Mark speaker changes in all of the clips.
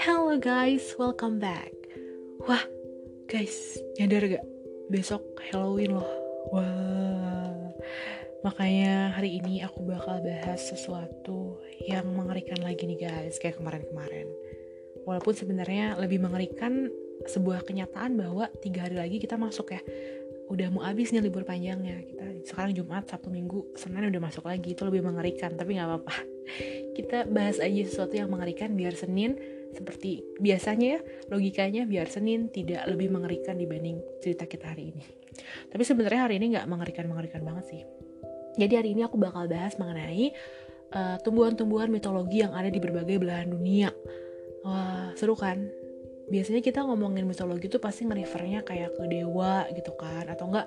Speaker 1: Hello guys, welcome back. Wah, guys, nyadar gak? Besok Halloween loh. Wah. Makanya hari ini aku bakal bahas sesuatu yang mengerikan lagi nih guys, kayak kemarin-kemarin. Walaupun sebenarnya lebih mengerikan sebuah kenyataan bahwa tiga hari lagi kita masuk ya. Udah mau habis nih libur panjangnya. Sekarang Jumat, Sabtu, Minggu, Senin udah masuk lagi. Itu lebih mengerikan, tapi nggak apa-apa. Kita bahas aja sesuatu yang mengerikan biar Senin seperti biasanya ya logikanya biar Senin tidak lebih mengerikan dibanding cerita kita hari ini tapi sebenarnya hari ini nggak mengerikan mengerikan banget sih jadi hari ini aku bakal bahas mengenai tumbuhan tumbuhan-tumbuhan mitologi yang ada di berbagai belahan dunia wah seru kan biasanya kita ngomongin mitologi itu pasti nge-refernya kayak ke dewa gitu kan atau enggak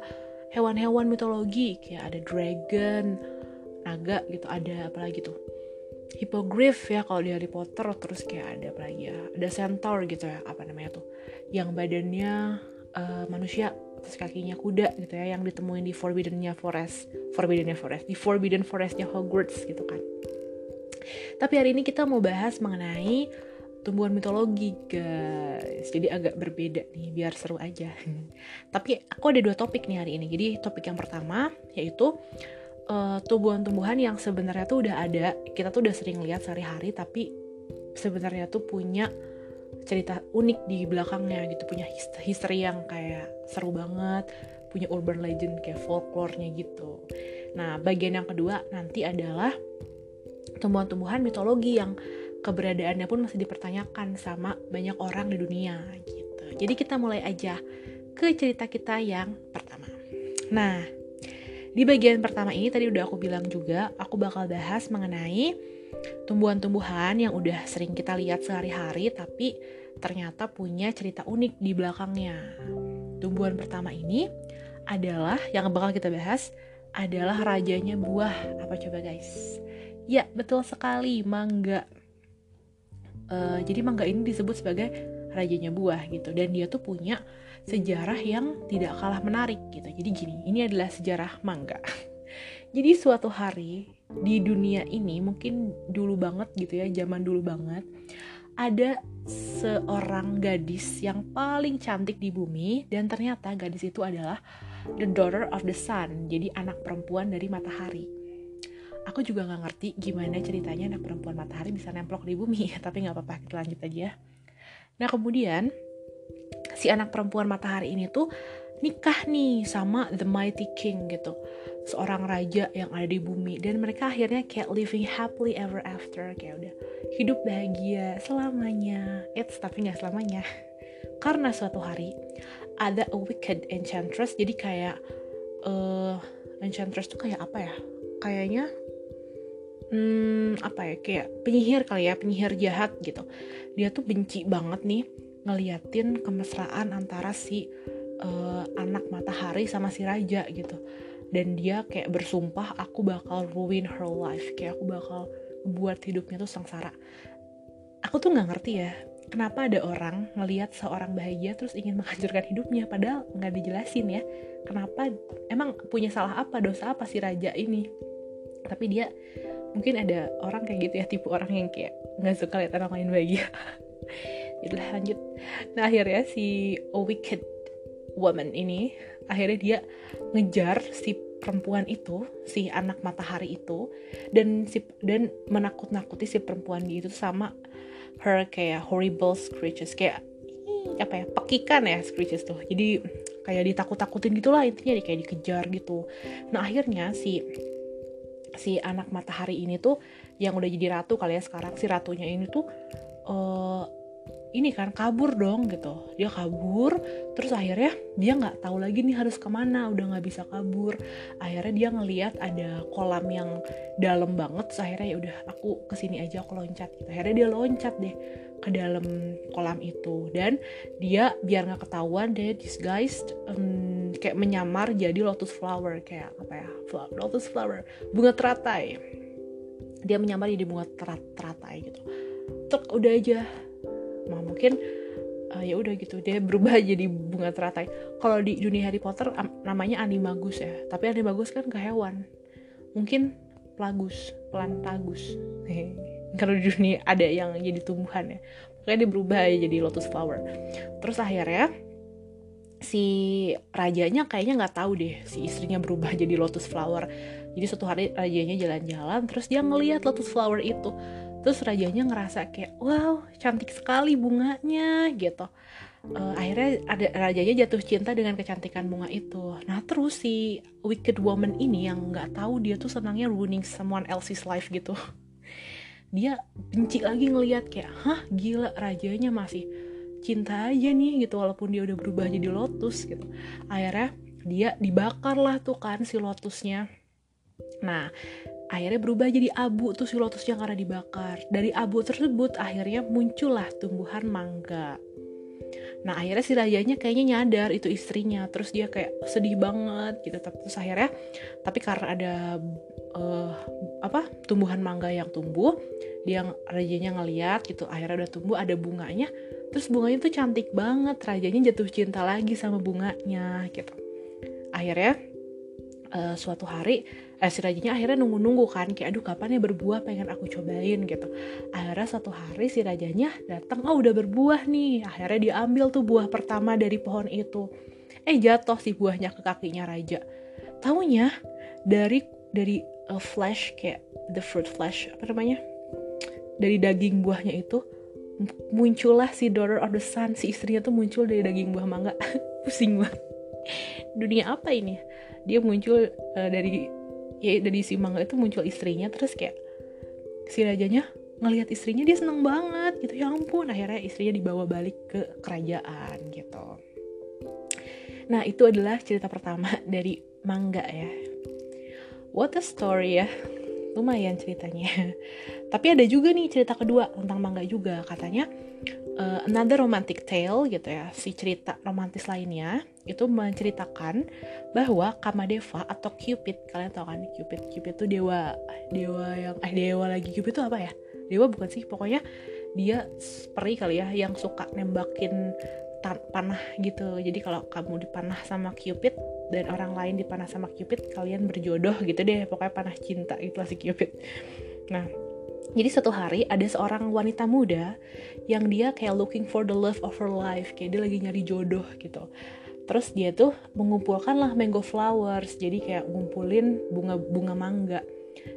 Speaker 1: hewan-hewan mitologi kayak ada dragon naga gitu ada apalagi tuh? Hippogriff ya kalau di Harry Potter terus kayak ada apa lagi ya? Ada centaur gitu ya apa namanya tuh? Yang badannya uh, manusia terus kakinya kuda gitu ya yang ditemuin di Forbiddennya Forest Forbiddennya Forest di Forbidden Forestnya Hogwarts gitu kan. Tapi hari ini kita mau bahas mengenai tumbuhan mitologi guys. Jadi agak berbeda nih biar seru aja. Tapi aku ada dua topik nih hari ini. Jadi topik yang pertama yaitu uh, tumbuhan-tumbuhan yang sebenarnya tuh udah ada. Kita tuh udah sering lihat sehari-hari tapi sebenarnya tuh punya cerita unik di belakangnya gitu. Punya history yang kayak seru banget. Punya urban legend kayak folklore-nya gitu. Nah bagian yang kedua nanti adalah tumbuhan-tumbuhan mitologi yang keberadaannya pun masih dipertanyakan sama banyak orang di dunia gitu jadi kita mulai aja ke cerita kita yang pertama nah di bagian pertama ini tadi udah aku bilang juga, aku bakal bahas mengenai tumbuhan-tumbuhan yang udah sering kita lihat sehari-hari tapi ternyata punya cerita unik di belakangnya. Tumbuhan pertama ini adalah yang bakal kita bahas adalah rajanya buah. Apa coba guys? Ya, betul sekali, mangga. Uh, jadi mangga ini disebut sebagai rajanya buah gitu dan dia tuh punya sejarah yang tidak kalah menarik gitu. Jadi gini, ini adalah sejarah mangga. Jadi suatu hari di dunia ini mungkin dulu banget gitu ya, zaman dulu banget ada seorang gadis yang paling cantik di bumi dan ternyata gadis itu adalah the daughter of the sun, jadi anak perempuan dari matahari. Aku juga nggak ngerti gimana ceritanya anak perempuan matahari bisa nemplok di bumi, tapi nggak apa-apa kita lanjut aja. Nah kemudian si anak perempuan matahari ini tuh nikah nih sama the mighty king gitu. Seorang raja yang ada di bumi dan mereka akhirnya kayak living happily ever after kayak udah hidup bahagia selamanya. It's tapi nggak selamanya. Karena suatu hari ada a wicked enchantress jadi kayak uh, enchantress tuh kayak apa ya? Kayaknya hmm, apa ya kayak penyihir kali ya penyihir jahat gitu. Dia tuh benci banget nih ngeliatin kemesraan antara si uh, anak matahari sama si raja gitu. Dan dia kayak bersumpah aku bakal ruin her life kayak aku bakal buat hidupnya tuh sengsara. Aku tuh nggak ngerti ya kenapa ada orang ngelihat seorang bahagia terus ingin menghancurkan hidupnya? Padahal nggak dijelasin ya kenapa emang punya salah apa dosa apa si raja ini? Tapi dia mungkin ada orang kayak gitu ya tipe orang yang kayak nggak suka lihat orang lain bahagia. Itulah lanjut. Nah akhirnya si A Wicked Woman ini akhirnya dia ngejar si perempuan itu si anak matahari itu dan si dan menakut-nakuti si perempuan itu sama her kayak horrible screeches kayak apa ya pekikan ya screeches tuh. Jadi kayak ditakut-takutin gitulah intinya kayak dikejar gitu. Nah akhirnya si si anak matahari ini tuh yang udah jadi ratu kali ya sekarang. Si ratunya ini tuh uh, ini kan kabur dong gitu. Dia kabur terus akhirnya dia nggak tahu lagi nih harus ke mana udah nggak bisa kabur. Akhirnya dia ngeliat ada kolam yang dalam banget akhirnya ya udah aku ke sini aja aku loncat gitu. Akhirnya dia loncat deh ke dalam kolam itu. Dan dia biar nggak ketahuan dia disguised um, kayak menyamar jadi lotus flower kayak apa ya lotus flower bunga teratai. Dia menyamar jadi bunga teratai gitu. Terus udah aja. Nah, mungkin uh, ya udah gitu dia berubah jadi bunga teratai. Kalau di dunia Harry Potter namanya animagus ya. Tapi animagus kan ke hewan. Mungkin plagus plantagus kalau di dunia ada yang jadi tumbuhan ya pokoknya dia berubah ya jadi lotus flower. Terus akhirnya si rajanya kayaknya nggak tahu deh si istrinya berubah jadi lotus flower. Jadi suatu hari rajanya jalan-jalan terus dia ngeliat lotus flower itu. Terus rajanya ngerasa kayak wow cantik sekali bunganya gitu. Uh, akhirnya ada rajanya jatuh cinta dengan kecantikan bunga itu. Nah terus si wicked woman ini yang nggak tahu dia tuh senangnya ruining someone else's life gitu dia benci lagi ngeliat kayak hah gila rajanya masih cinta aja nih gitu walaupun dia udah berubah jadi lotus gitu. Akhirnya dia dibakar lah tuh kan si lotusnya. Nah akhirnya berubah jadi abu tuh si lotusnya karena dibakar. Dari abu tersebut akhirnya muncullah tumbuhan mangga Nah akhirnya si rajanya kayaknya nyadar itu istrinya. Terus dia kayak sedih banget gitu. Terus akhirnya Tapi karena ada uh, apa tumbuhan mangga yang tumbuh Dia rajanya ngeliat gitu Akhirnya udah tumbuh ada bunganya. Terus bunganya tuh cantik banget. Rajanya jatuh cinta lagi sama bunganya gitu. Akhirnya uh, suatu hari eh, si rajanya akhirnya nunggu-nunggu kan kayak aduh kapan ya berbuah pengen aku cobain gitu. Akhirnya suatu hari si rajanya datang oh udah berbuah nih. Akhirnya diambil tuh buah pertama dari pohon itu. Eh jatuh si buahnya ke kakinya raja. Taunya dari dari uh, flesh kayak the fruit flesh apa namanya dari daging buahnya itu muncullah si daughter of the sun si istrinya tuh muncul dari daging buah mangga. Pusing banget. Dunia apa ini? Dia muncul uh, dari ya dari si mangga itu muncul istrinya terus kayak si rajanya ngelihat istrinya dia seneng banget gitu. Ya ampun akhirnya istrinya dibawa balik ke kerajaan gitu. Nah itu adalah cerita pertama dari mangga ya. What a story ya lumayan ceritanya. Tapi ada juga nih cerita kedua tentang mangga juga. Katanya uh, another romantic tale gitu ya si cerita romantis lainnya itu menceritakan bahwa Kamadeva atau Cupid kalian tahu kan Cupid Cupid itu dewa dewa yang eh dewa lagi. Cupid itu apa ya? Dewa bukan sih pokoknya dia peri kali ya yang suka nembakin panah gitu. Jadi kalau kamu dipanah sama Cupid dan orang lain dipanah sama Cupid kalian berjodoh gitu deh. Pokoknya panah cinta itulah si Cupid. Nah jadi satu hari ada seorang wanita muda yang dia kayak looking for the love of her life kayak dia lagi nyari jodoh gitu. Terus dia tuh mengumpulkan lah mango flowers jadi kayak ngumpulin bunga-bunga mangga.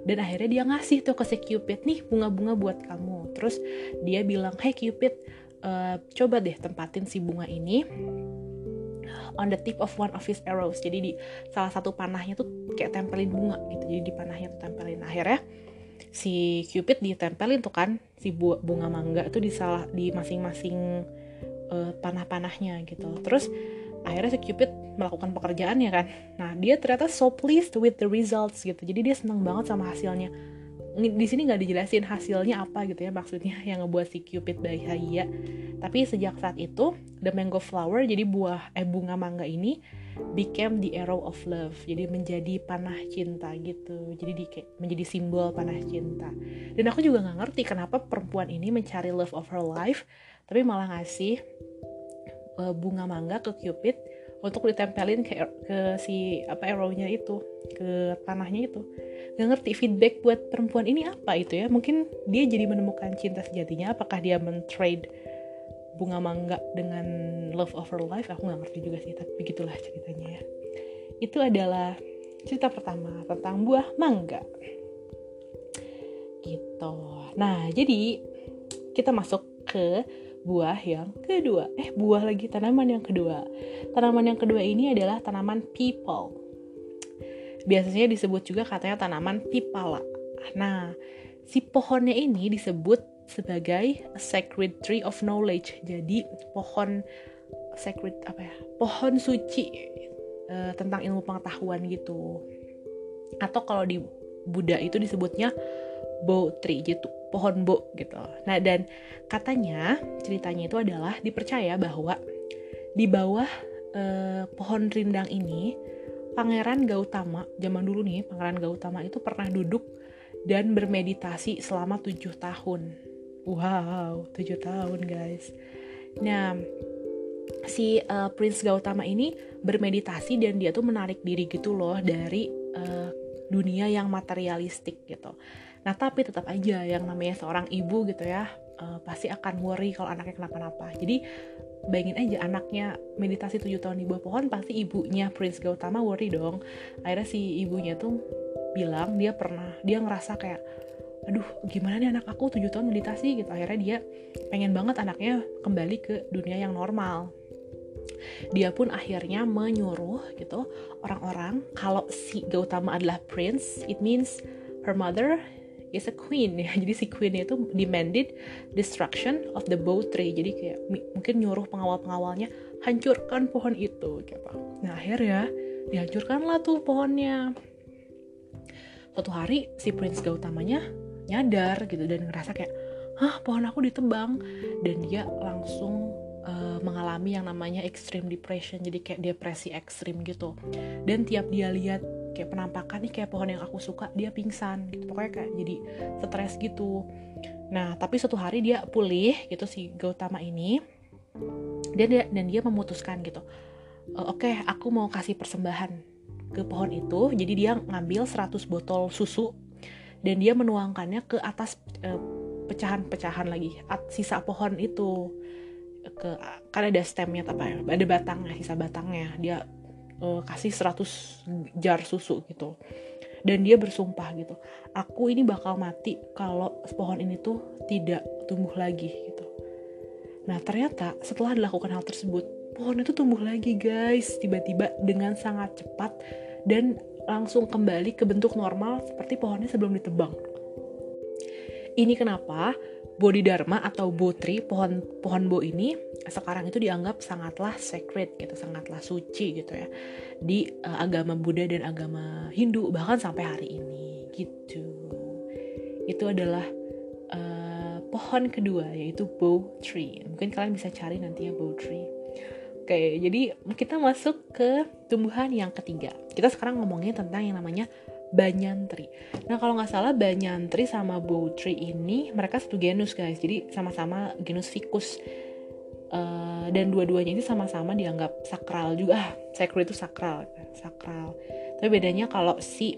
Speaker 1: Dan akhirnya dia ngasih tuh ke si Cupid nih bunga-bunga buat kamu. Terus dia bilang hey Cupid uh, coba deh tempatin si bunga ini on the tip of one of his arrows. Jadi di salah satu panahnya tuh kayak tempelin bunga gitu. Jadi di panahnya tuh tempelin. Akhirnya si Cupid ditempelin tuh kan si bunga mangga itu di salah di masing-masing uh, panah-panahnya gitu. Terus akhirnya si Cupid melakukan pekerjaannya kan. Nah dia ternyata so pleased with the results gitu. Jadi dia seneng banget sama hasilnya di sini nggak dijelasin hasilnya apa gitu ya maksudnya yang ngebuat si Cupid bahagia tapi sejak saat itu the mango flower jadi buah eh bunga mangga ini became the arrow of love. Jadi menjadi panah cinta gitu. Jadi di, menjadi simbol panah cinta. Dan aku juga nggak ngerti kenapa perempuan ini mencari love of her life tapi malah ngasih uh, bunga mangga ke Cupid untuk ditempelin ke, ke si apa arrownya itu ke tanahnya itu. Gak ngerti feedback buat perempuan ini apa itu ya. Mungkin dia jadi menemukan cinta sejatinya. Apakah dia men-trade bunga mangga dengan love of her life? Aku gak ngerti juga sih tapi begitulah ceritanya ya. Itu adalah cerita pertama tentang buah mangga. Gitu. Nah jadi kita masuk ke buah yang kedua. Eh, buah lagi tanaman yang kedua. Tanaman yang kedua ini adalah tanaman people. Biasanya disebut juga katanya tanaman pipala. Nah, si pohonnya ini disebut sebagai a sacred tree of knowledge. Jadi pohon sacred apa ya? Pohon suci uh, tentang ilmu pengetahuan gitu. Atau kalau di Buddha itu disebutnya bow tree gitu pohon bo gitu. Nah dan katanya ceritanya itu adalah dipercaya bahwa di bawah eh, pohon rindang ini Pangeran Gautama zaman dulu nih Pangeran Gautama itu pernah duduk dan bermeditasi selama tujuh tahun. Wow, tujuh tahun guys. Nah, si uh, Prince Gautama ini bermeditasi dan dia tuh menarik diri gitu loh dari uh, dunia yang materialistik gitu nah tapi tetap aja yang namanya seorang ibu gitu ya uh, pasti akan worry kalau anaknya kenapa-napa. Jadi bayangin aja anaknya meditasi tujuh tahun di bawah pohon pasti ibunya Prince Gautama worry dong. Akhirnya si ibunya tuh bilang dia pernah dia ngerasa kayak aduh gimana nih anak aku tujuh tahun meditasi? Gitu. Akhirnya dia pengen banget anaknya kembali ke dunia yang normal. Dia pun akhirnya menyuruh gitu orang-orang kalau si Gautama adalah prince it means her mother is a queen. Ya jadi si queen itu demanded destruction of the bow tree. Jadi kayak mungkin nyuruh pengawal-pengawalnya hancurkan pohon itu gitu nah akhirnya dihancurkanlah tuh pohonnya. Suatu hari si prince Gautamanya nyadar gitu dan ngerasa kayak hah pohon aku ditebang. Dan dia langsung uh, mengalami yang namanya extreme depression. Jadi kayak depresi ekstrim gitu. Dan tiap dia lihat kayak penampakan nih kayak pohon yang aku suka dia pingsan gitu. Pokoknya kayak jadi stres gitu. Nah tapi suatu hari dia pulih gitu si Gautama ini. Dan dia dan dia memutuskan gitu e, oke okay, aku mau kasih persembahan ke pohon itu. Jadi dia ngambil 100 botol susu dan dia menuangkannya ke atas e, pecahan-pecahan lagi sisa pohon itu. Ke kan ada stemnya apa ya ada batangnya sisa batangnya. Dia uh, kasih 100 jar susu gitu. Dan dia bersumpah gitu aku ini bakal mati kalau pohon ini tuh tidak tumbuh lagi gitu. Nah ternyata setelah dilakukan hal tersebut pohon itu tumbuh lagi guys tiba-tiba dengan sangat cepat dan langsung kembali ke bentuk normal seperti pohonnya sebelum ditebang. Ini kenapa Bodhidharma atau Botri, pohon pohon bo ini sekarang itu dianggap sangatlah sacred gitu, sangatlah suci gitu ya di uh, agama Buddha dan agama Hindu bahkan sampai hari ini gitu. Itu adalah uh, pohon kedua yaitu bow tree. Mungkin kalian bisa cari nanti ya bow tree. Oke, jadi kita masuk ke tumbuhan yang ketiga. Kita sekarang ngomongin tentang yang namanya banyan tree. Nah kalau nggak salah banyan tree sama bow tree ini mereka satu genus guys. Jadi sama-sama genus ficus. Uh, dan dua-duanya ini sama-sama dianggap sakral juga. Ah, sacred itu sakral, sakral. Tapi bedanya kalau si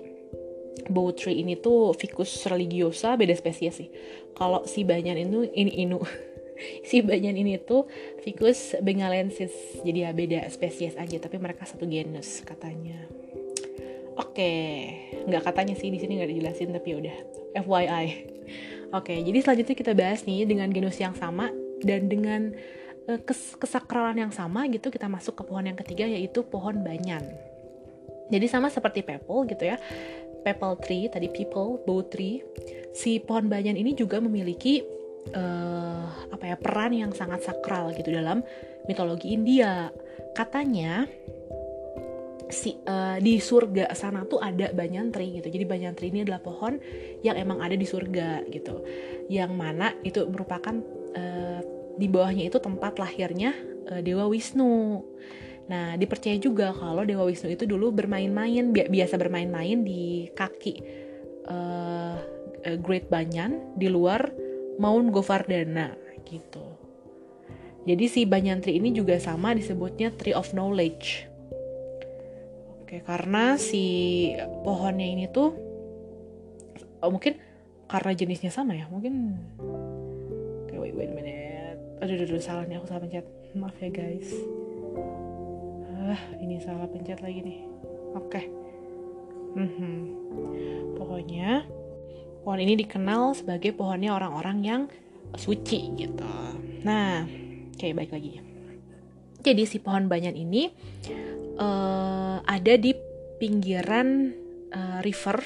Speaker 1: bow tree ini tuh ficus religiosa beda spesies sih. Kalau si banyan itu ini inu si banyan ini tuh ficus bengalensis. Jadi ya beda spesies aja tapi mereka satu genus katanya. Oke, nggak katanya sih di sini nggak dijelasin tapi ya udah FYI. Oke, jadi selanjutnya kita bahas nih dengan genus yang sama dan dengan uh, kes kesakralan yang sama gitu kita masuk ke pohon yang ketiga yaitu pohon banyan. Jadi sama seperti peple gitu ya. Peple tree tadi people, bow tree. Si pohon banyan ini juga memiliki uh, apa ya peran yang sangat sakral gitu dalam mitologi India. Katanya si uh, di surga sana tuh ada banyantri gitu. Jadi banyantri ini adalah pohon yang emang ada di surga gitu. Yang mana itu merupakan uh, di bawahnya itu tempat lahirnya uh, Dewa Wisnu. Nah, dipercaya juga kalau Dewa Wisnu itu dulu bermain-main bi biasa bermain-main di kaki uh, Great Banyan di luar Mount Govardhana gitu. Jadi si Banyantri ini juga sama disebutnya Tree of Knowledge Oke, karena si pohonnya ini tuh oh, mungkin karena jenisnya sama ya, mungkin Oke, wait, wait a minute. Aduh, aduh, aduh salah nih aku salah pencet. Maaf ya guys. Ah, ini salah pencet lagi nih. Oke. Mm -hmm. Pokoknya pohon ini dikenal sebagai pohonnya orang-orang yang suci gitu. Nah, oke baik lagi. Jadi si pohon banyan ini uh, ada di pinggiran uh, river,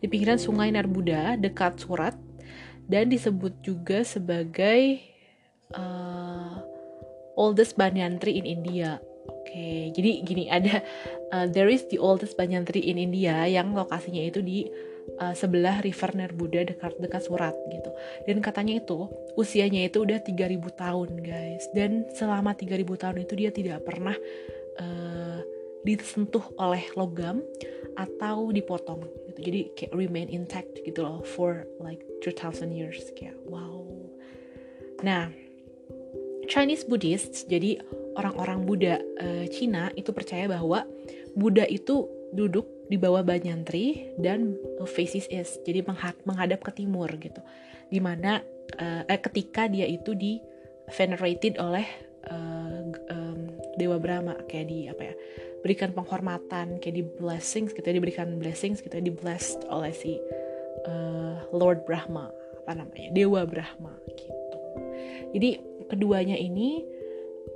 Speaker 1: di pinggiran sungai Narbuda dekat Surat dan disebut juga sebagai uh, oldest banyan tree in India. Oke, okay, jadi gini ada uh, there is the oldest banyan tree in India yang lokasinya itu di uh, sebelah River Nerbuda dekat dekat Surat gitu. Dan katanya itu usianya itu udah 3000 tahun, guys. Dan selama 3000 tahun itu dia tidak pernah uh, disentuh oleh logam atau dipotong gitu. Jadi kayak remain intact gitu loh for like 3000 years kayak wow. Nah, Chinese Buddhists jadi orang-orang Buddha uh, Cina itu percaya bahwa Buddha itu duduk di bawah Banyantri dan faces east jadi menghadap ke timur gitu di mana uh, eh, ketika dia itu di venerated oleh uh, um, dewa Brahma kayak di apa ya berikan penghormatan kayak di blessings gitu ya diberikan blessings gitu ya di blessed oleh si uh, Lord Brahma apa namanya dewa Brahma gitu. Jadi keduanya ini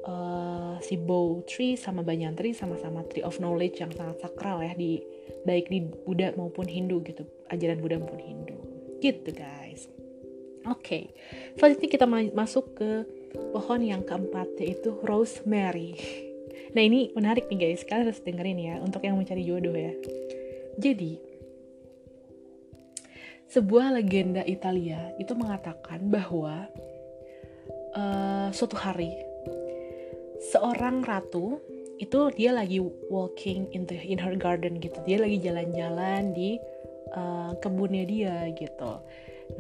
Speaker 1: uh, si Bow Tree sama Banyantri sama-sama Tree of Knowledge yang sangat sakral ya di baik di Buddha maupun Hindu gitu ajaran Buddha maupun Hindu. Gitu guys. Oke okay. selanjutnya kita masuk ke pohon yang keempat yaitu rosemary nah ini menarik nih guys. Kalian harus dengerin ya untuk yang mencari jodoh ya. Jadi sebuah legenda Italia itu mengatakan bahwa uh, suatu hari seorang ratu itu dia lagi walking in the in her garden gitu. Dia lagi jalan-jalan di uh, kebunnya dia gitu.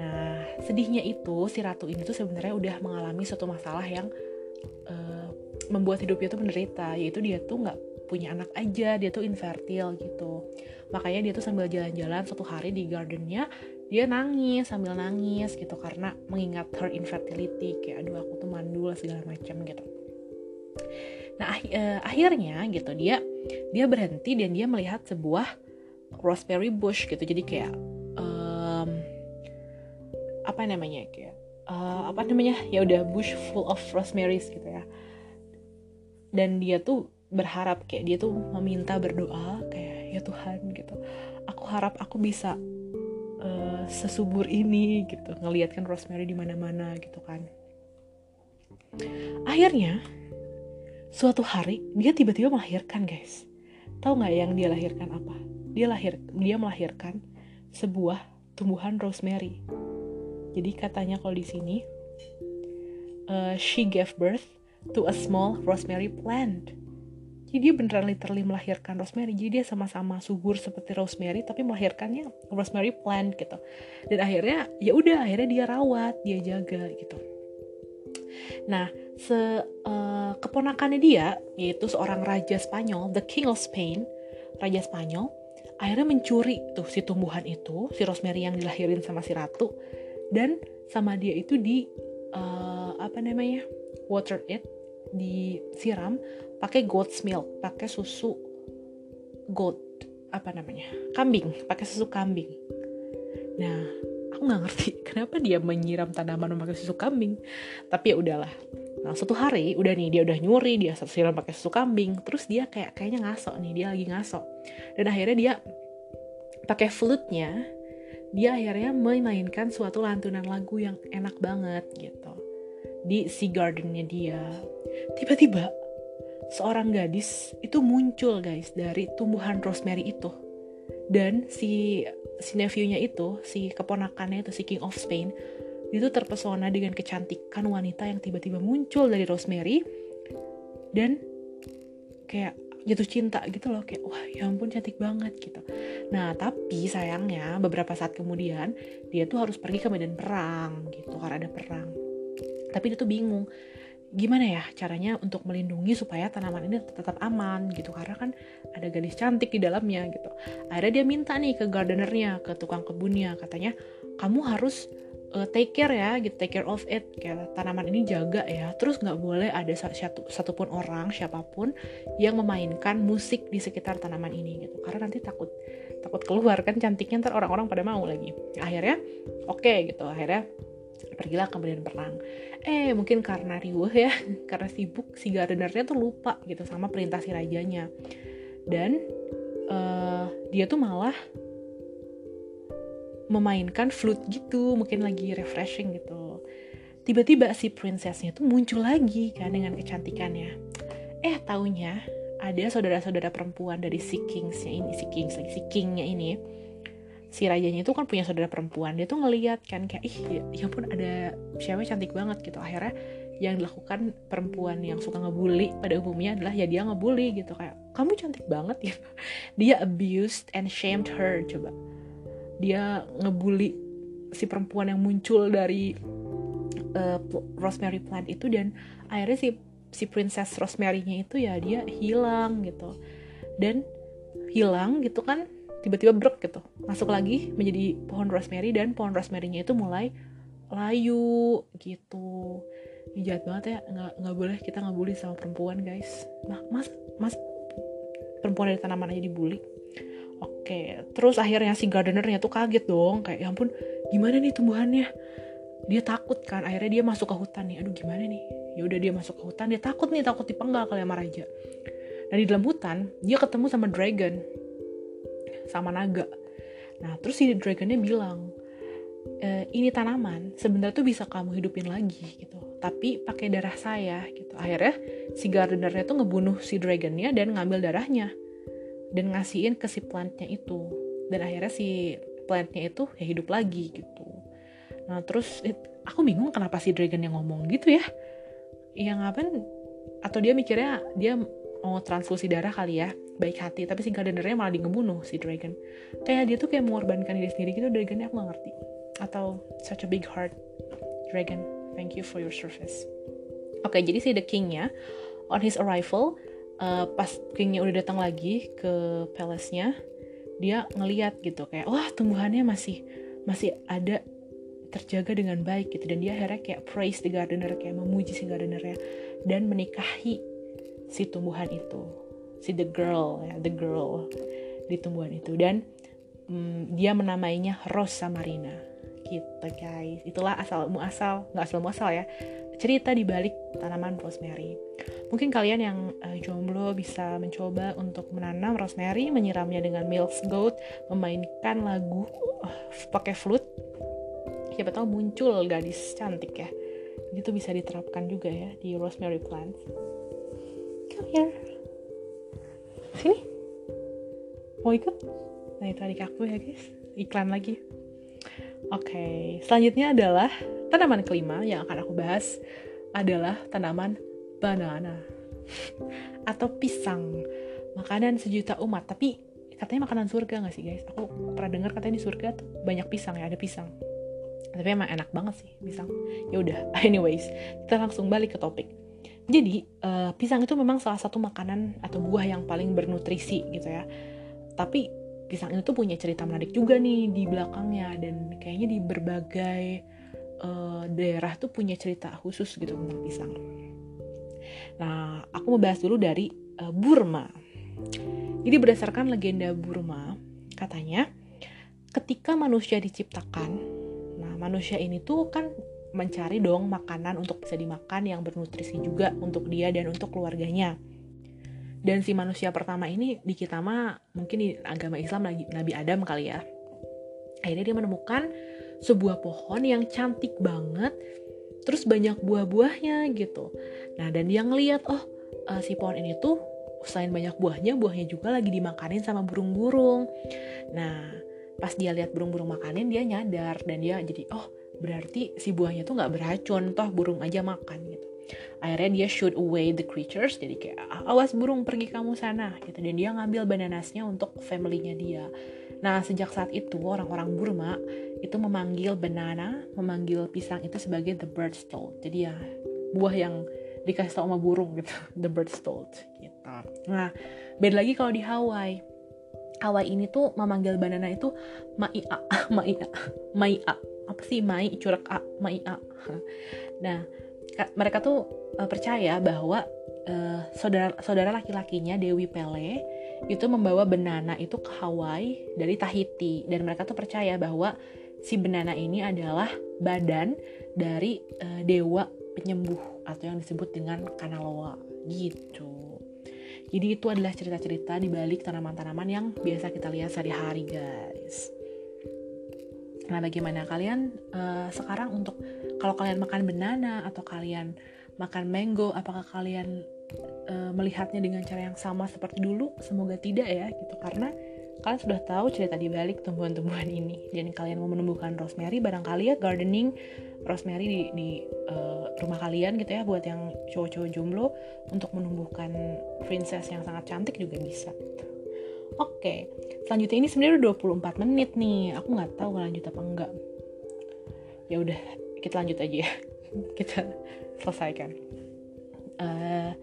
Speaker 1: Nah sedihnya itu si ratu ini tuh sebenarnya udah mengalami suatu masalah yang membuat hidupnya tuh menderita yaitu dia tuh nggak punya anak aja dia tuh infertil gitu makanya dia tuh sambil jalan-jalan suatu hari di gardennya dia nangis sambil nangis gitu karena mengingat her infertility kayak aduh aku tuh mandul segala macam gitu Nah uh, akhirnya gitu dia dia berhenti dan dia melihat sebuah raspberry bush gitu. Jadi kayak um, apa namanya kayak uh, apa namanya ya udah bush full of rosemaries gitu ya. Dan dia tuh berharap kayak dia tuh meminta berdoa kayak ya Tuhan gitu. Aku harap aku bisa uh, sesubur ini gitu ngelihat kan rosemary di mana-mana gitu kan. Akhirnya Suatu hari dia tiba-tiba melahirkan guys. Tahu nggak yang dia lahirkan apa? Dia lahir dia melahirkan sebuah tumbuhan rosemary. Jadi katanya kalau di sini uh, she gave birth to a small rosemary plant. Jadi dia beneran literally melahirkan rosemary. Jadi dia sama-sama subur seperti rosemary tapi melahirkannya rosemary plant gitu. Dan akhirnya ya udah akhirnya dia rawat, dia jaga gitu. Nah, se uh, keponakannya dia yaitu seorang raja Spanyol, the King of Spain, raja Spanyol, akhirnya mencuri tuh si tumbuhan itu, si rosemary yang dilahirin sama si ratu dan sama dia itu di uh, apa namanya? Water it, disiram pakai goat's milk, pakai susu goat apa namanya? kambing, pakai susu kambing. Nah, aku nggak ngerti kenapa dia menyiram tanaman memakai susu kambing tapi ya udahlah nah suatu hari udah nih dia udah nyuri dia siram pakai susu kambing terus dia kayak kayaknya ngaso nih dia lagi ngaso dan akhirnya dia pakai flute-nya dia akhirnya memainkan suatu lantunan lagu yang enak banget gitu di sea gardennya dia. Tiba-tiba seorang gadis itu muncul guys dari tumbuhan rosemary itu. Dan si si nephewnya itu si keponakannya itu si King of Spain itu terpesona dengan kecantikan wanita yang tiba-tiba muncul dari Rosemary dan kayak jatuh cinta gitu loh kayak wah ya ampun cantik banget gitu. Nah tapi sayangnya beberapa saat kemudian dia tuh harus pergi ke medan perang gitu karena ada perang tapi dia tuh bingung gimana ya caranya untuk melindungi supaya tanaman ini tetap aman gitu. Karena kan ada gadis cantik di dalamnya gitu. Akhirnya dia minta nih ke gardenernya ke tukang kebunnya. Katanya kamu harus uh, take care ya gitu take care of it. Kayak tanaman ini jaga ya. Terus nggak boleh ada satu satupun orang siapa pun yang memainkan musik di sekitar tanaman ini gitu. Karena nanti takut takut keluar kan cantiknya ntar orang-orang pada mau lagi. Akhirnya oke okay, gitu. Akhirnya pergilah kemudian perang. Eh mungkin karena riuh ya karena sibuk si gardenernya tuh lupa gitu sama perintah si rajanya. Dan uh, dia tuh malah memainkan flute gitu mungkin lagi refreshing gitu. Tiba-tiba si princessnya tuh muncul lagi kan dengan kecantikannya. Eh taunya ada saudara-saudara perempuan dari si kingsnya ini si kings si kingnya ini si rajanya itu kan punya saudara perempuan. Dia tuh ngeliat kan kayak ih ya, ya pun ada cewek cantik banget gitu. Akhirnya yang dilakukan perempuan yang suka ngebully pada umumnya adalah ya dia ngebully gitu. Kayak kamu cantik banget ya dia abused and shamed her coba. Dia ngebully si perempuan yang muncul dari uh, rosemary plant itu dan akhirnya si si princess rosemary-nya itu ya dia hilang gitu. Dan hilang gitu kan tiba-tiba brek gitu. Masuk lagi menjadi pohon rosemary dan pohon rosemary-nya itu mulai layu gitu. Ini jahat banget ya nggak nggak boleh kita nggak bully sama perempuan guys. Nah, mas mas perempuan dari tanaman aja dibully. Oke terus akhirnya si gardenernya tuh kaget dong kayak ya ampun gimana nih tumbuhannya? Dia takut kan akhirnya dia masuk ke hutan nih. Aduh gimana nih? Ya udah dia masuk ke hutan dia takut nih takut dipenggal kali sama raja. Dan di dalam hutan dia ketemu sama dragon sama naga. Nah terus si dragonnya bilang e, ini tanaman sebenarnya tuh bisa kamu hidupin lagi gitu. Tapi pakai darah saya gitu. Akhirnya si gardenernya tuh ngebunuh si dragonnya dan ngambil darahnya dan ngasihin ke si plantnya itu. Dan akhirnya si plantnya itu ya hidup lagi gitu. Nah terus aku bingung kenapa si dragon yang ngomong gitu ya. Yang ngapain? Atau dia mikirnya dia mau transfusi darah kali ya baik hati tapi si gardenernya malah ngebunuh si dragon. Kayak dia tuh kayak mengorbankan diri sendiri gitu dragonnya aku gak ngerti. Atau such a big heart dragon thank you for your service. Oke okay, jadi si the kingnya on his arrival uh, pas kingnya udah datang lagi ke palace-nya dia ngeliat gitu kayak wah tumbuhannya masih masih ada terjaga dengan baik gitu. Dan dia akhirnya kayak praise the gardener kayak memuji si gardenernya dan menikahi si tumbuhan itu. Si the girl ya the girl di tumbuhan itu. Dan mm, dia menamainya Rosa Marina. Gitu guys. Itulah asal muasal nggak asal muasal ya. Cerita di balik tanaman rosemary. Mungkin kalian yang uh, jomblo bisa mencoba untuk menanam rosemary menyiramnya dengan milk goat memainkan lagu uh, pakai flute. Siapa tahu muncul gadis cantik ya. Itu bisa diterapkan juga ya di rosemary plants come here. Sini. Mau ikut? Nah itu adik aku ya guys. Iklan lagi. Oke selanjutnya adalah tanaman kelima yang akan aku bahas adalah tanaman banana atau pisang. Makanan sejuta umat. Tapi katanya makanan surga gak sih guys? Aku pernah dengar katanya di surga tuh banyak pisang ya ada pisang. Tapi emang enak banget sih pisang. Ya udah anyways kita langsung balik ke topik jadi uh, pisang itu memang salah satu makanan atau buah yang paling bernutrisi gitu ya. Tapi pisang itu punya cerita menarik juga nih di belakangnya dan kayaknya di berbagai uh, daerah tuh punya cerita khusus gitu tentang pisang. Nah, aku mau bahas dulu dari uh, Burma. Jadi berdasarkan legenda Burma, katanya ketika manusia diciptakan, nah manusia ini tuh kan mencari dong makanan untuk bisa dimakan yang bernutrisi juga untuk dia dan untuk keluarganya. Dan si manusia pertama ini di kita mah mungkin di agama Islam lagi Nabi Adam kali ya. Akhirnya dia menemukan sebuah pohon yang cantik banget, terus banyak buah-buahnya gitu. Nah dan dia ngeliat oh uh, si pohon ini tuh selain banyak buahnya, buahnya juga lagi dimakanin sama burung-burung. Nah pas dia lihat burung-burung makanin dia nyadar dan dia jadi oh berarti si buahnya tuh nggak beracun toh burung aja makan gitu. Akhirnya dia shoot away the creatures jadi kayak awas burung pergi kamu sana gitu. Dan dia ngambil bananasnya untuk familynya dia. Nah sejak saat itu orang-orang Burma itu memanggil banana memanggil pisang itu sebagai the bird's told jadi ya buah yang dikasih tau sama burung gitu the bird's told gitu. Nah beda lagi kalau di Hawaii. Hawaii ini tuh memanggil banana itu maia maia maia apa sih mai curak a mai a nah mereka tuh uh, percaya bahwa uh, saudara saudara laki-lakinya Dewi Pele itu membawa benana itu ke Hawaii dari Tahiti dan mereka tuh percaya bahwa si benana ini adalah badan dari uh, dewa penyembuh atau yang disebut dengan Kanaloa gitu. Jadi itu adalah cerita-cerita di balik tanaman-tanaman yang biasa kita lihat sehari-hari, guys. Nah, bagaimana kalian uh, sekarang untuk kalau kalian makan banana atau kalian makan mango, apakah kalian uh, melihatnya dengan cara yang sama seperti dulu? Semoga tidak ya, gitu karena kalian sudah tahu cerita di balik tumbuhan-tumbuhan ini dan kalian mau menumbuhkan rosemary barangkali ya gardening rosemary di, di uh, rumah kalian gitu ya buat yang cowok-cowok jomblo untuk menumbuhkan princess yang sangat cantik juga bisa. Oke, selanjutnya ini sebenarnya udah 24 menit nih. Aku nggak tahu lanjut apa enggak. Ya udah, kita lanjut aja ya. kita selesaikan. Uh,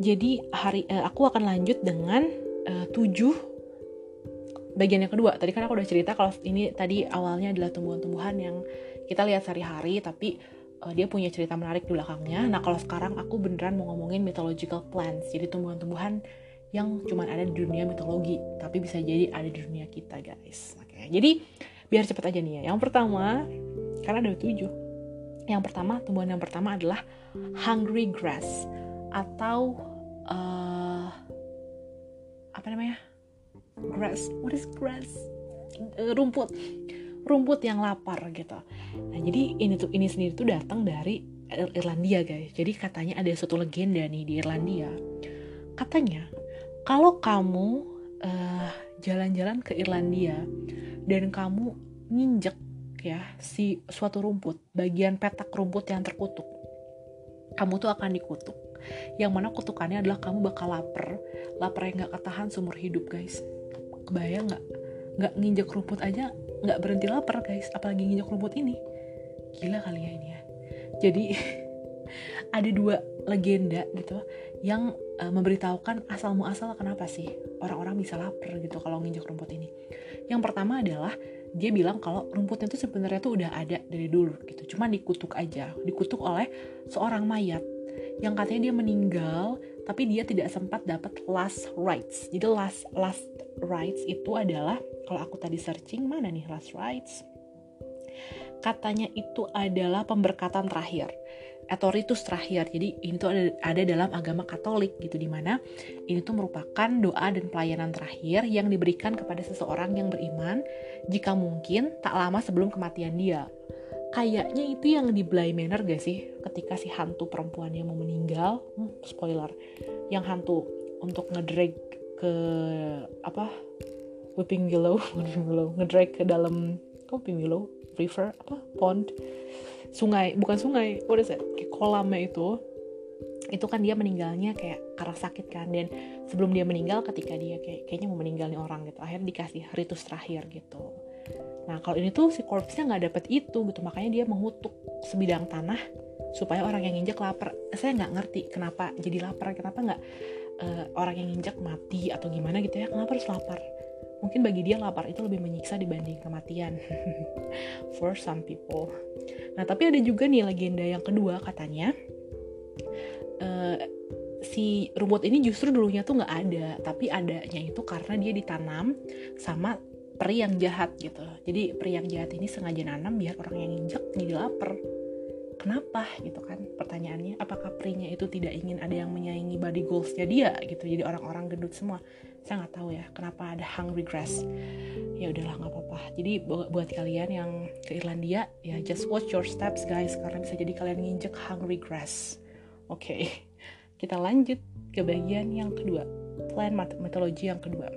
Speaker 1: jadi hari uh, aku akan lanjut dengan uh, 7 bagian yang kedua tadi kan aku udah cerita kalau ini tadi awalnya adalah tumbuhan-tumbuhan yang kita lihat sehari-hari tapi dia punya cerita menarik di belakangnya nah kalau sekarang aku beneran mau ngomongin mythological plants jadi tumbuhan-tumbuhan yang cuma ada di dunia mitologi tapi bisa jadi ada di dunia kita guys. Oke jadi biar cepet aja nih ya. Yang pertama karena ada tujuh. Yang pertama tumbuhan yang pertama adalah hungry grass atau uh, apa namanya? Grass. What is grass? Uh, rumput. Rumput yang lapar gitu. Nah jadi ini tuh ini sendiri tuh datang dari Irlandia guys. Jadi katanya ada suatu legenda nih di Irlandia. Katanya kalau kamu eh, jalan-jalan ke Irlandia dan kamu nginjek ya si suatu rumput, bagian petak rumput yang terkutuk, kamu tuh akan dikutuk. Yang mana kutukannya adalah kamu bakal lapar, lapar yang gak ketahan seumur hidup guys. Kebayang nggak? Nggak nginjek rumput aja nggak berhenti lapar guys, apalagi nginjek rumput ini. Gila kali ya ini ya. Jadi ada dua legenda gitu yang uh, memberitahukan asal muasal kenapa sih orang-orang bisa lapar gitu kalau nginjak rumput ini. Yang pertama adalah dia bilang kalau rumputnya itu sebenarnya tuh udah ada dari dulu gitu, cuma dikutuk aja, dikutuk oleh seorang mayat yang katanya dia meninggal tapi dia tidak sempat dapat last rites. Jadi last last rites itu adalah kalau aku tadi searching mana nih last rites? Katanya itu adalah pemberkatan terakhir atau ritus terakhir. Jadi ini tuh ada, ada dalam agama Katolik gitu di mana ini tuh merupakan doa dan pelayanan terakhir yang diberikan kepada seseorang yang beriman jika mungkin tak lama sebelum kematian dia. Kayaknya itu yang di Bly Manor gak sih ketika si hantu perempuannya mau meninggal, hmm, spoiler, yang hantu untuk ngedrag ke apa Whipping Willow, Whipping Willow, ngedrag ke dalam Whipping Willow, river? Apa? Pond sungai bukan sungai what is kayak kolamnya itu. Itu kan dia meninggalnya kayak karena sakit kan. Dan sebelum dia meninggal ketika dia kayak kayaknya mau meninggal nih orang gitu akhirnya dikasih ritus terakhir gitu. Nah kalau ini tuh si korpsnya nggak dapet itu gitu. Makanya dia mengutuk sebidang tanah supaya orang yang injek lapar. Saya nggak ngerti kenapa jadi lapar kenapa nggak uh, orang yang injek mati atau gimana gitu ya. Kenapa harus lapar mungkin bagi dia lapar itu lebih menyiksa dibanding kematian. For some people. Nah tapi ada juga nih legenda yang kedua katanya uh, si rumput ini justru dulunya tuh nggak ada tapi adanya itu karena dia ditanam sama peri yang jahat gitu. Jadi peri yang jahat ini sengaja nanam biar orang yang injek jadi lapar. Kenapa gitu kan pertanyaannya? Apakah perinya itu tidak ingin ada yang menyaingi body goalsnya dia gitu? Jadi orang-orang gendut semua saya nggak tahu ya kenapa ada hungry grass ya udahlah nggak apa-apa. Jadi buat kalian yang ke Irlandia ya just watch your steps guys. Karena bisa jadi kalian nginjek hungry grass oke okay. kita lanjut ke bagian yang kedua. Plant mythology yang kedua.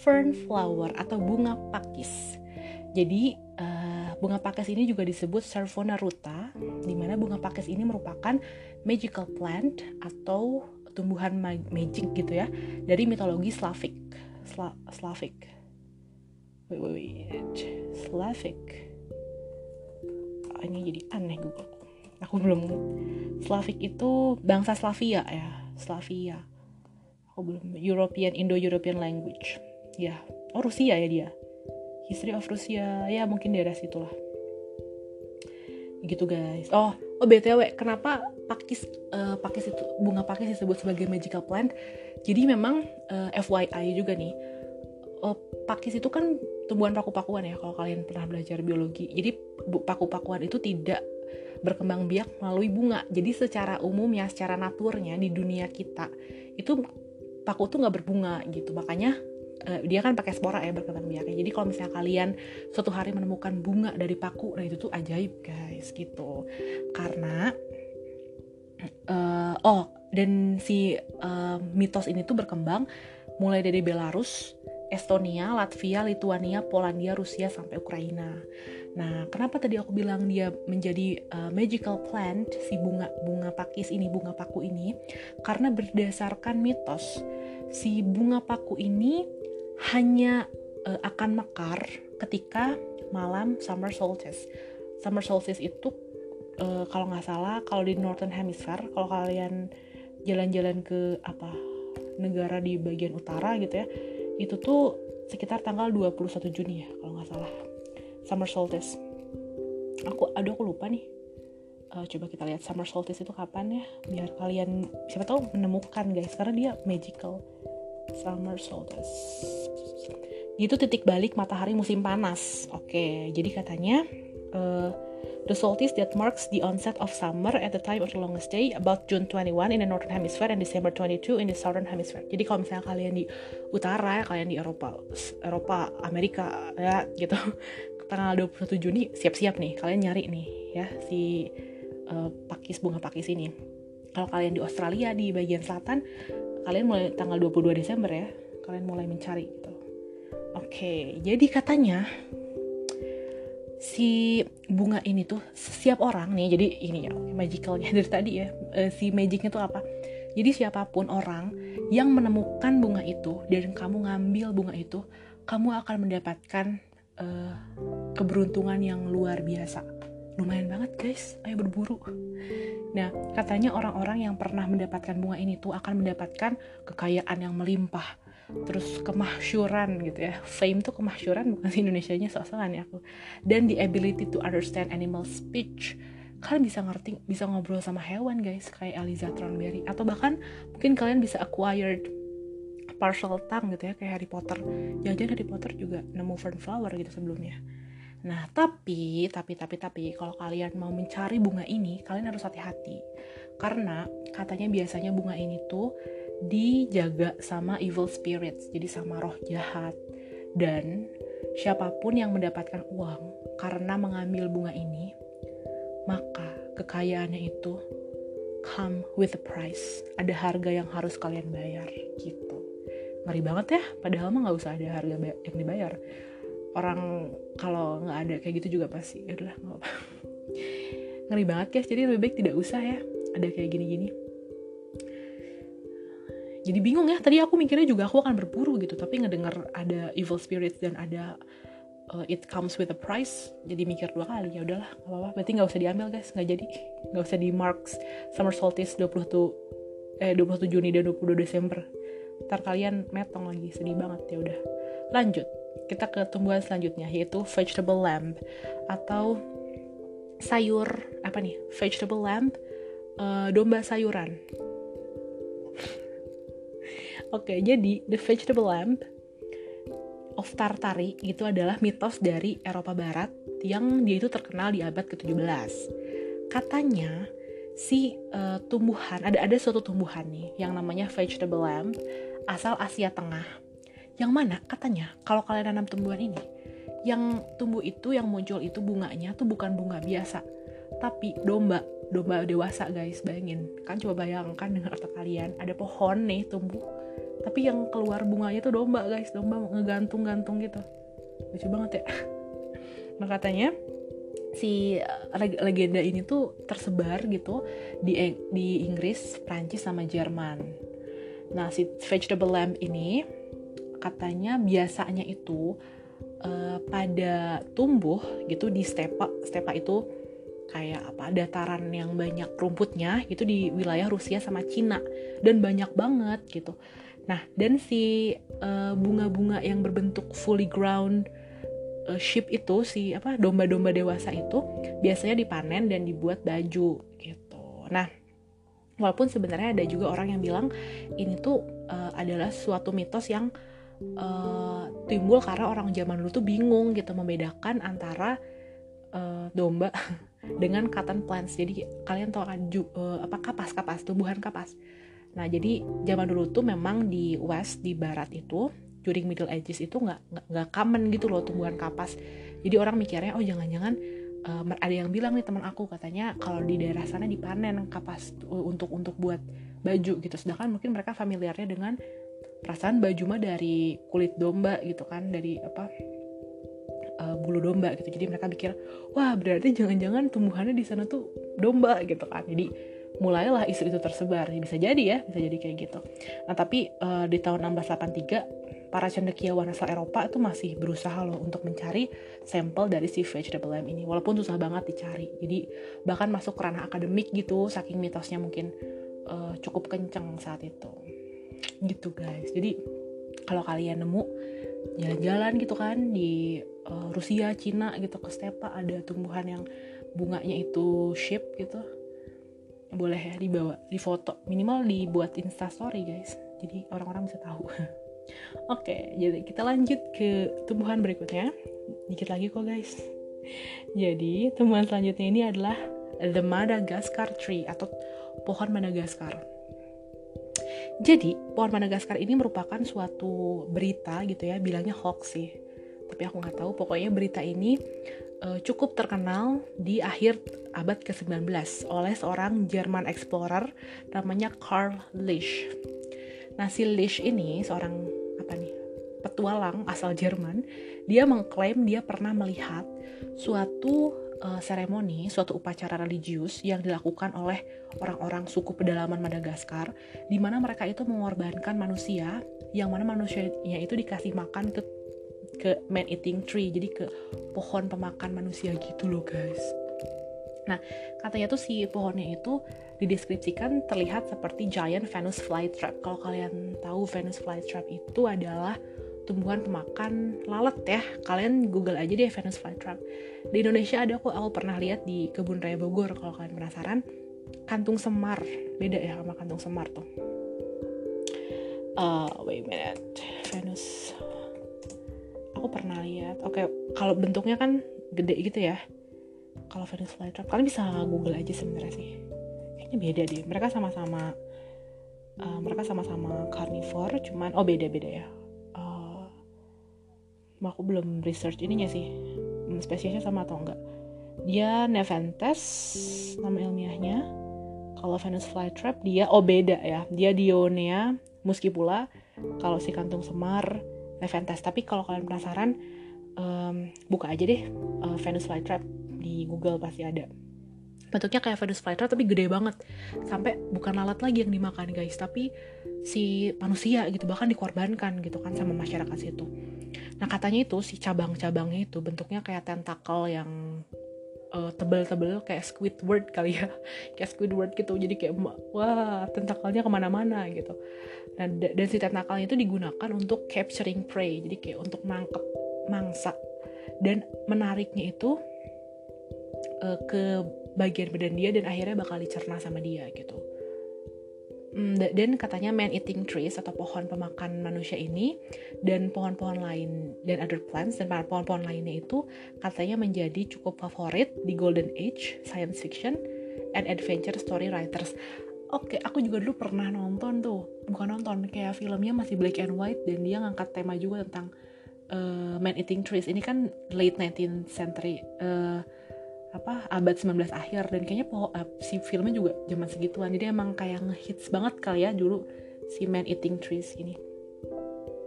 Speaker 1: Fern flower atau bunga pakis. Jadi uh, bunga pakis ini juga disebut Servona ruta, di mana bunga pakis ini merupakan magical plant atau tumbuhan magic gitu ya. Dari mitologi Slavic Sla Slavic wait wait wait. Slavic ini jadi aneh Google. Aku belum Slavic itu bangsa Slavia ya. Slavia. Aku belum European Indo-European language. Ya. Oh Rusia ya dia. History of Rusia. Ya mungkin daerah situlah. Gitu guys. Oh oh btw kenapa pakis uh, pakis itu bunga pakis disebut sebagai magical plant. Jadi memang uh, eh, FYI juga nih. Uh, pakis itu kan tumbuhan paku-pakuan ya kalau kalian pernah belajar biologi. Jadi paku-pakuan itu tidak berkembang biak melalui bunga. Jadi secara umum ya secara naturnya di dunia kita itu paku tuh nggak berbunga gitu. Makanya uh, dia kan pakai spora ya berkembang biaknya jadi kalau misalnya kalian suatu hari menemukan bunga dari paku nah itu tuh ajaib guys gitu. Karena uh, oh dan si uh, mitos ini tuh berkembang mulai dari Belarus Estonia, Latvia, Lituania, Polandia, Rusia sampai Ukraina. Nah, kenapa tadi aku bilang dia menjadi uh, magical plant si bunga bunga pakis ini, bunga paku ini? Karena berdasarkan mitos si bunga paku ini hanya uh, akan mekar ketika malam summer solstice. Summer solstice itu uh, kalau nggak salah kalau di northern hemisphere kalau kalian jalan-jalan ke apa negara di bagian utara gitu ya itu tuh sekitar tanggal 21 Juni ya kalau nggak salah. Summer solstice. Aku aduh aku lupa nih. Uh, coba kita lihat summer solstice itu kapan ya biar kalian siapa tahu menemukan guys karena dia magical. Summer solstice. Itu titik balik matahari musim panas. Oke jadi katanya uh, The solstice that marks the onset of summer at the time of the longest day about June 21 in the northern hemisphere and December 22 in the southern hemisphere. Jadi kalau misalnya kalian di utara kalian di Eropa, Eropa, Amerika ya gitu. Tanggal 21 Juni siap-siap nih, kalian nyari nih ya si uh, pakis bunga pakis ini. Kalau kalian di Australia di bagian selatan, kalian mulai tanggal 22 Desember ya, kalian mulai mencari gitu. Oke, jadi katanya si bunga ini tuh setiap orang nih jadi ini ya magicalnya dari tadi ya uh, si magicnya tuh apa? Jadi siapa pun orang yang menemukan bunga itu dan kamu ngambil bunga itu kamu akan mendapatkan uh, keberuntungan yang luar biasa. Lumayan banget guys. Ayo berburu. Nah katanya orang-orang yang pernah mendapatkan bunga ini tuh akan mendapatkan kekayaan yang melimpah terus kemahsyuran gitu ya. Fame tuh kemahsyuran bukan sih Indonesia-nya sosokan ya aku. Dan the ability to understand animal speech. Kalian bisa ngerti bisa ngobrol sama hewan guys kayak Eliza Thornberry. Atau bahkan mungkin kalian bisa acquired partial tongue gitu ya kayak Harry Potter. Jangan Harry Potter juga nemu fern flower gitu sebelumnya. Nah tapi tapi tapi tapi kalau kalian mau mencari bunga ini kalian harus hati-hati. Karena katanya biasanya bunga ini tuh dijaga sama evil spirits, jadi sama roh jahat. Dan siapa pun yang mendapatkan uang karena mengambil bunga ini, maka kekayaannya itu come with a price. Ada harga yang harus kalian bayar gitu. Ngeri banget ya, padahal mah nggak usah ada harga yang dibayar. Orang kalau nggak ada kayak gitu juga pasti, ya udah nggak apa. Ngeri banget guys, jadi lebih baik tidak usah ya ada kayak gini-gini jadi bingung ya. Tadi aku mikirnya juga aku akan berburu gitu tapi ngedengar ada evil spirits dan ada uh, it comes with a price jadi mikir dua kali ya udahlah nggak apa-apa berarti nggak usah diambil guys nggak jadi nggak usah di marks summer solstice 20 tuh eh 21 Juni dan 22 Desember. Ntar kalian metong lagi sedih banget ya udah. Lanjut kita ke tumbuhan selanjutnya yaitu vegetable lamb atau sayur apa nih? Vegetable lamb uh, domba sayuran Oke, jadi The Vegetable Lamp of Tartary itu adalah mitos dari Eropa Barat yang dia itu terkenal di abad ke-17. Katanya si uh, tumbuhan ada ada suatu tumbuhan nih yang namanya vegetable lamp asal Asia Tengah. Yang mana katanya kalau kalian nanam tumbuhan ini, yang tumbuh itu yang muncul itu bunganya tuh bukan bunga biasa, tapi domba domba dewasa guys bayangin kan coba bayangkan dengan otak kalian ada pohon nih tumbuh tapi yang keluar bunganya tuh domba guys domba ngegantung-gantung gitu lucu banget ya nah katanya si eh, legenda ini tuh tersebar gitu di di Inggris, Prancis sama Jerman. Nah, si vegetable lamp ini katanya biasanya itu uh, pada tumbuh gitu di stepa. Stepa itu kayak apa dataran yang banyak rumputnya itu di wilayah Rusia sama Cina dan banyak banget gitu. Nah, dan si eh, bunga-bunga yang berbentuk fully ground uh, sheep itu si apa domba-domba dewasa itu biasanya dipanen dan dibuat baju gitu. Nah, walaupun sebenarnya ada juga orang yang bilang ini tuh uh, adalah suatu mitos yang uh, timbul karena orang zaman dulu tuh bingung gitu membedakan antara uh, domba dengan cotton plants. Jadi kalian tahu kan uh, apa kapas-kapas, tumbuhan kapas. Nah, jadi zaman dulu tuh memang di West, di Barat itu, during Middle Ages itu nggak nggak common gitu loh tumbuhan kapas. Jadi orang mikirnya, oh jangan-jangan uh, ada yang bilang nih teman aku katanya kalau di daerah sana dipanen kapas untuk untuk buat baju gitu. Sedangkan mungkin mereka familiarnya dengan perasaan baju mah dari kulit domba gitu kan, dari apa uh, bulu domba gitu. Jadi mereka pikir, wah berarti jangan-jangan tumbuhannya di sana tuh domba gitu kan. Jadi mulailah isu itu tersebar. Bisa jadi ya bisa jadi kayak gitu. Nah tapi uh, di tahun 1683 para cendekiawan asal Eropa itu masih berusaha loh untuk mencari sampel dari si vegetable ini. Walaupun susah banget dicari. Jadi bahkan masuk ke ranah akademik gitu saking mitosnya mungkin uh, cukup kenceng saat itu. Gitu guys. Jadi kalau kalian nemu jalan-jalan gitu kan di uh, Rusia, Cina gitu ke stepa ada tumbuhan yang bunganya itu shape gitu boleh ya dibawa di foto minimal dibuat instastory guys. Jadi orang-orang bisa tahu. Oke jadi kita lanjut ke tumbuhan berikutnya. Dikit lagi kok guys. Jadi tumbuhan selanjutnya ini adalah the Madagascar tree atau pohon Madagaskar. Jadi pohon Madagaskar ini merupakan suatu berita gitu ya. Bilangnya hoax sih. Tapi aku nggak tahu. Pokoknya berita ini uh, cukup terkenal di akhir abad ke-19 oleh seorang Jerman explorer namanya Karl Lisch. Nah, si Lisch ini seorang apa nih? petualang asal Jerman, dia mengklaim dia pernah melihat suatu uh, seremoni, suatu upacara religius yang dilakukan oleh orang-orang suku pedalaman Madagaskar, di mana mereka itu mengorbankan manusia, yang mana manusianya itu dikasih makan ke ke man eating tree jadi ke pohon pemakan manusia gitu loh guys. Nah katanya tuh si pohonnya itu dideskripsikan terlihat seperti giant Venus flytrap. Kalau kalian tahu Venus flytrap itu adalah tumbuhan pemakan lalat ya. Kalian google aja deh Venus flytrap. Di Indonesia ada kok aku pernah lihat di kebun raya Bogor kalau kalian penasaran. Kantung semar beda ya sama kantung semar tuh. Uh, wait a minute. Venus aku pernah lihat. Oke kalau bentuknya kan gede gitu ya. Kalau Venus flytrap kalian bisa google aja sebenarnya sih. Kayaknya beda deh. Mereka sama-sama uh, mereka sama-sama carnivore cuman oh beda-beda ya. Uh, aku belum research ininya sih hmm, spesiesnya sama atau enggak. Dia Nepenthes nama ilmiahnya. Kalau Venus flytrap dia oh beda ya. Dia Dionea muscipula. Kalau si kantung semar Leventas tapi kalau kalian penasaran um, buka aja deh uh, Venus flytrap di Google pasti ada. Bentuknya kayak Venus flytrap tapi gede banget. Sampai bukan lalat lagi yang dimakan guys tapi si manusia gitu bahkan dikorbankan gitu kan sama masyarakat situ. Nah katanya itu si cabang-cabangnya itu bentuknya kayak tentakel yang uh, tebel-tebel kayak Squidward kali ya. Kayak Squidward gitu. Jadi kayak wah tentakelnya ke mana-mana gitu. Nah dan si tentakelnya itu digunakan untuk capturing prey. Jadi kayak untuk nangkep mangsa. Dan menariknya itu uh, ke bagian badan dia dan akhirnya bakal dicerna sama dia gitu dan katanya man eating trees atau pohon pemakan manusia ini dan pohon-pohon lain dan other plants dan pohon-pohon lainnya itu katanya menjadi cukup favorit di golden age science fiction and adventure story writers. Oke, aku juga dulu pernah nonton tuh, bukan nonton, kayak filmnya masih black and white dan dia ngangkat tema juga tentang uh, man eating trees. Ini kan late 19th century uh, apa abad 19 akhir. Dan kayaknya po, uh, si filmnya juga zaman segituan. Jadi emang kayak ngehits banget kali ya dulu si Man Eating Trees ini.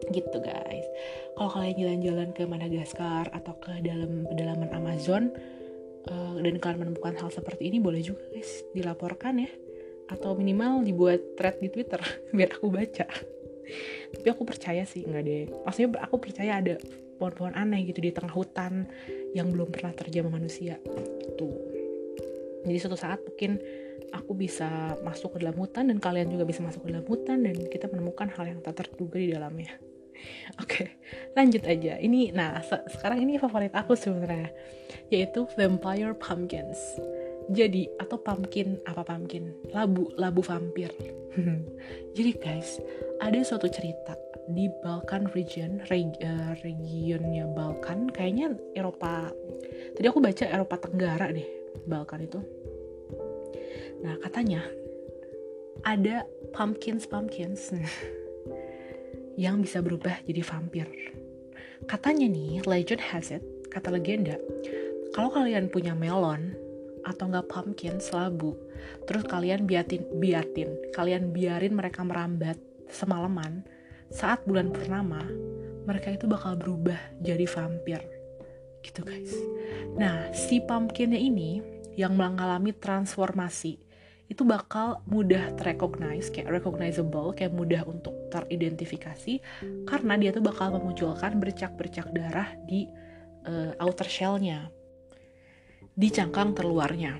Speaker 1: Gitu guys. Kalau kalian jalan-jalan ke Madagaskar atau ke dalam pedalaman Amazon uh, dan kalian menemukan hal seperti ini boleh juga guys dilaporkan ya. Atau minimal dibuat thread di Twitter biar aku baca tapi aku percaya sih nggak deh maksudnya aku percaya ada pohon-pohon aneh gitu di tengah hutan yang belum pernah terjamah manusia. Gitu jadi suatu saat mungkin aku bisa masuk ke dalam hutan dan kalian juga bisa masuk ke dalam hutan dan kita menemukan hal yang tak terduga di dalamnya. Oke lanjut aja. Ini nah se sekarang ini favorit aku sebenarnya yaitu vampire pumpkins jadi atau pumpkin apa pumpkin? Labu labu vampir. Jadi guys ada suatu cerita di Balkan region reg, uh, regionnya Balkan. Kayaknya Eropa tadi aku baca Eropa Tenggara deh Balkan itu. Nah katanya ada pumpkins pumpkins yang bisa berubah jadi vampir. Katanya nih legend has it kata legenda kalau kalian punya melon atau enggak pumpkin selabu. Terus kalian biatin biatin. Kalian biarin mereka merambat semalaman. Saat bulan purnama mereka itu bakal berubah jadi vampir. Gitu guys. Nah si pumpkinnya ini yang mengalami transformasi itu bakal mudah terrecognize kayak recognizable kayak mudah untuk teridentifikasi karena dia tuh bakal memunculkan bercak-bercak darah di uh, outer shellnya di cangkang terluarnya.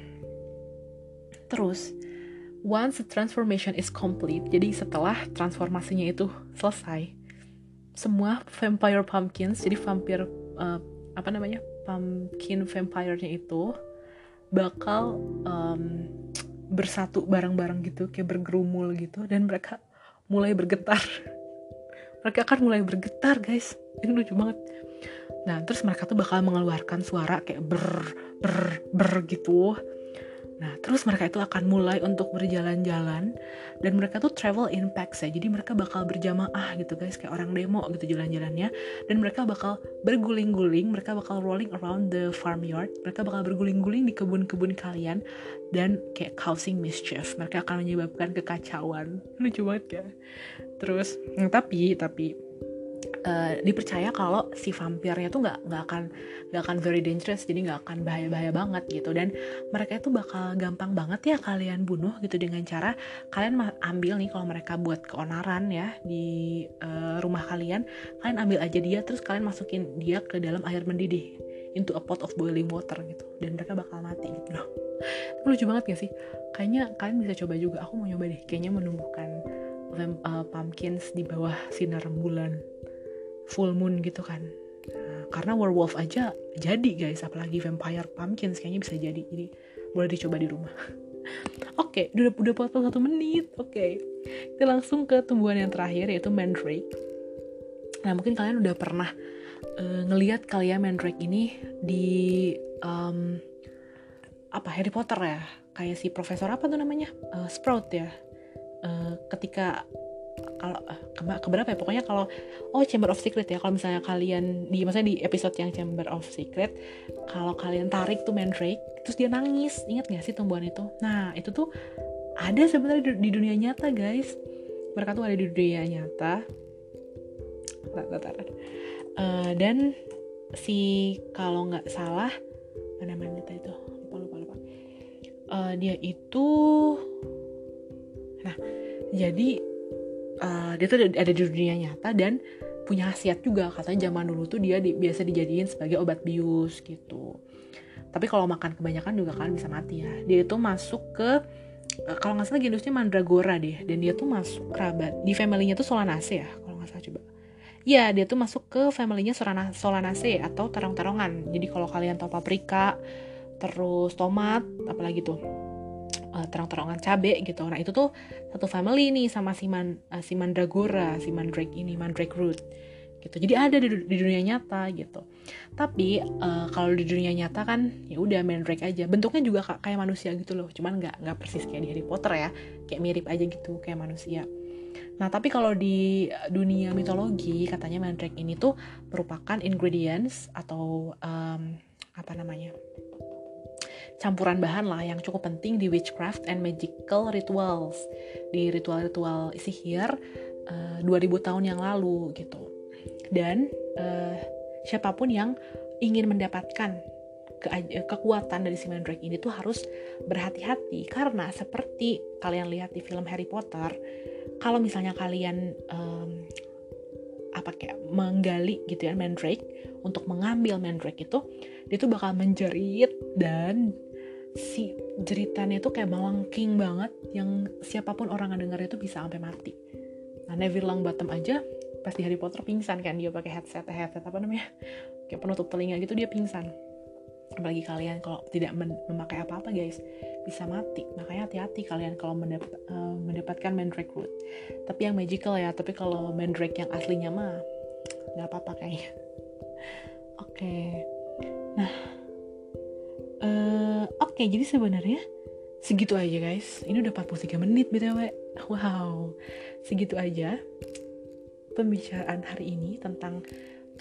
Speaker 1: Terus once the transformation is complete, jadi setelah transformasinya itu selesai, semua vampire pumpkins jadi vampir uh, apa namanya pumpkin vampire-nya itu bakal um, bersatu bareng-bareng gitu kayak bergerumul gitu dan mereka mulai bergetar. Mereka akan mulai bergetar guys. Ini lucu banget nah terus mereka tuh bakal mengeluarkan suara kayak ber ber ber gitu Nah, terus mereka itu akan mulai untuk berjalan-jalan dan mereka tuh travel in packs ya. Jadi mereka bakal berjamaah gitu guys, kayak orang demo gitu jalan-jalannya dan mereka bakal berguling-guling, mereka bakal rolling around the farmyard. Mereka bakal berguling-guling di kebun-kebun kalian dan kayak causing mischief. Mereka akan menyebabkan kekacauan. Lucu banget ya. Terus, tapi tapi uh, dipercaya kalau si vampirnya tuh nggak nggak akan nggak akan very dangerous jadi nggak akan bahaya bahaya banget gitu. Dan mereka itu bakal gampang banget ya kalian bunuh gitu dengan cara kalian ambil nih kalau mereka buat keonaran ya di uh, rumah kalian kalian ambil aja dia terus kalian masukin dia ke dalam air mendidih into a pot of boiling water gitu. Dan mereka bakal mati gitu. Loh lucu banget gak sih? Kayaknya kalian bisa coba juga. Aku mau nyoba deh. Kayaknya menumbuhkan uh, pumpkins di bawah sinar bulan full moon gitu kan. Nah, karena werewolf aja jadi guys. Apalagi vampire pumpkins kayaknya bisa jadi. Jadi boleh dicoba di rumah. Oke okay, udah udah potong satu menit. Oke. Okay. kita langsung ke tumbuhan yang terakhir yaitu mandrake. Nah mungkin kalian udah pernah uh, ngelihat kalian ya mandrake ini di um, apa Harry Potter ya? Kayak si profesor apa tuh namanya? Uh, Sprout ya? Uh, ketika kalau ke, keberapa ya? Pokoknya kalau oh Chamber of Secret ya. Kalau misalnya kalian di maksudnya di episode yang Chamber of Secret kalau kalian tarik tuh Mandrake terus dia nangis. Ingat gak sih tumbuhan itu? Nah itu tuh ada sebenarnya di, dunia nyata guys. Mereka tuh ada di dunia nyata. Uh, dan si kalau nggak salah mana mana itu lupa lupa lupa. Uh, dia itu nah jadi uh, dia tuh ada di dunia nyata dan punya khasiat juga katanya zaman dulu tuh dia di, biasa dijadiin sebagai obat bius gitu. Tapi kalau makan kebanyakan juga kan bisa mati ya. Dia itu masuk ke uh, kalau nggak salah genusnya mandragora deh. Dan dia tuh masuk kerabat di familynya tuh solanaceae ya kalau nggak salah coba. Iya, dia tuh masuk ke familynya Solanaceae atau terong-terongan. Jadi kalau kalian tahu paprika, terus tomat, apalagi tuh uh, terang-terangan cabe gitu. Nah itu tuh satu family nih sama si, man, uh, si mandragora, si mandrake ini, mandrake root gitu. Jadi ada di, di dunia nyata gitu. Tapi uh, kalau di dunia nyata kan ya udah mandrake aja. Bentuknya juga kayak manusia gitu loh. Cuman nggak nggak persis kayak di Harry Potter ya. Kayak mirip aja gitu kayak manusia. Nah, tapi kalau di dunia mitologi katanya mandrake ini tuh merupakan ingredients atau um, apa namanya? Campuran bahan lah yang cukup penting di witchcraft and magical rituals. Di ritual-ritual sihir uh, 2000 tahun yang lalu gitu. Dan uh, siapa pun yang ingin mendapatkan ke kekuatan dari si Mandrake ini tuh harus berhati-hati. Karena seperti kalian lihat di film Harry Potter kalau misalnya kalian um, apa kayak menggali gitu ya Mandrake untuk mengambil Mandrake itu dia tuh bakal menjerit dan si jeritannya tuh kayak melengking banget yang siapa pun orang yang dengar itu bisa sampai mati. Nah Neville Longbottom aja pas di Harry Potter pingsan kan dia pakai headset headset apa namanya kayak penutup telinga gitu dia pingsan. Apalagi kalian kalau tidak memakai apa-apa guys bisa mati. Makanya hati-hati kalian kalau mendap uh, mendapatkan Mandrake Root. Tapi yang magical ya. Tapi kalau Mandrake yang aslinya mah nggak apa-apa kayaknya. Oke. Okay. Nah oke jadi sebenarnya? Segitu aja guys. Ini udah 43 menit btw wow. Segitu aja pembicaraan hari ini tentang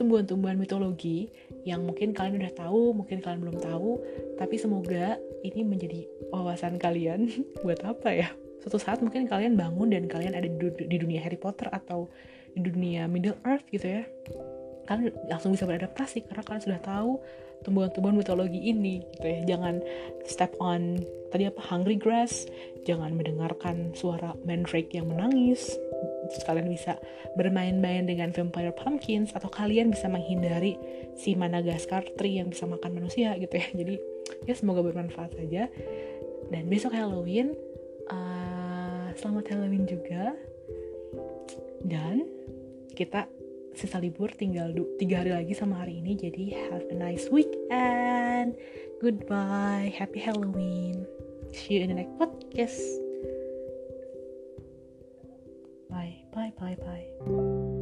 Speaker 1: tumbuhan-tumbuhan mitologi yang mungkin kalian udah tahu, mungkin kalian belum tahu, tapi semoga ini menjadi wawasan kalian buat apa ya? Suatu saat mungkin kalian bangun dan kalian ada di dunia Harry Potter atau di dunia Middle Earth gitu ya. Kalian langsung bisa beradaptasi karena kalian sudah tahu tumbuhan-tumbuhan mitologi ini gitu ya. Jangan step on tadi apa hungry grass. Jangan mendengarkan suara mandrake yang menangis. Terus kalian bisa bermain-main dengan vampire pumpkins atau kalian bisa menghindari si Madagascar tree yang bisa makan manusia gitu ya. Jadi ya semoga bermanfaat saja. Dan besok Halloween uh, selamat Halloween juga. Dan kita sisa libur tinggal tiga hari lagi sama hari ini jadi have a nice weekend. Goodbye happy Halloween. See you in the next podcast. Bye bye bye bye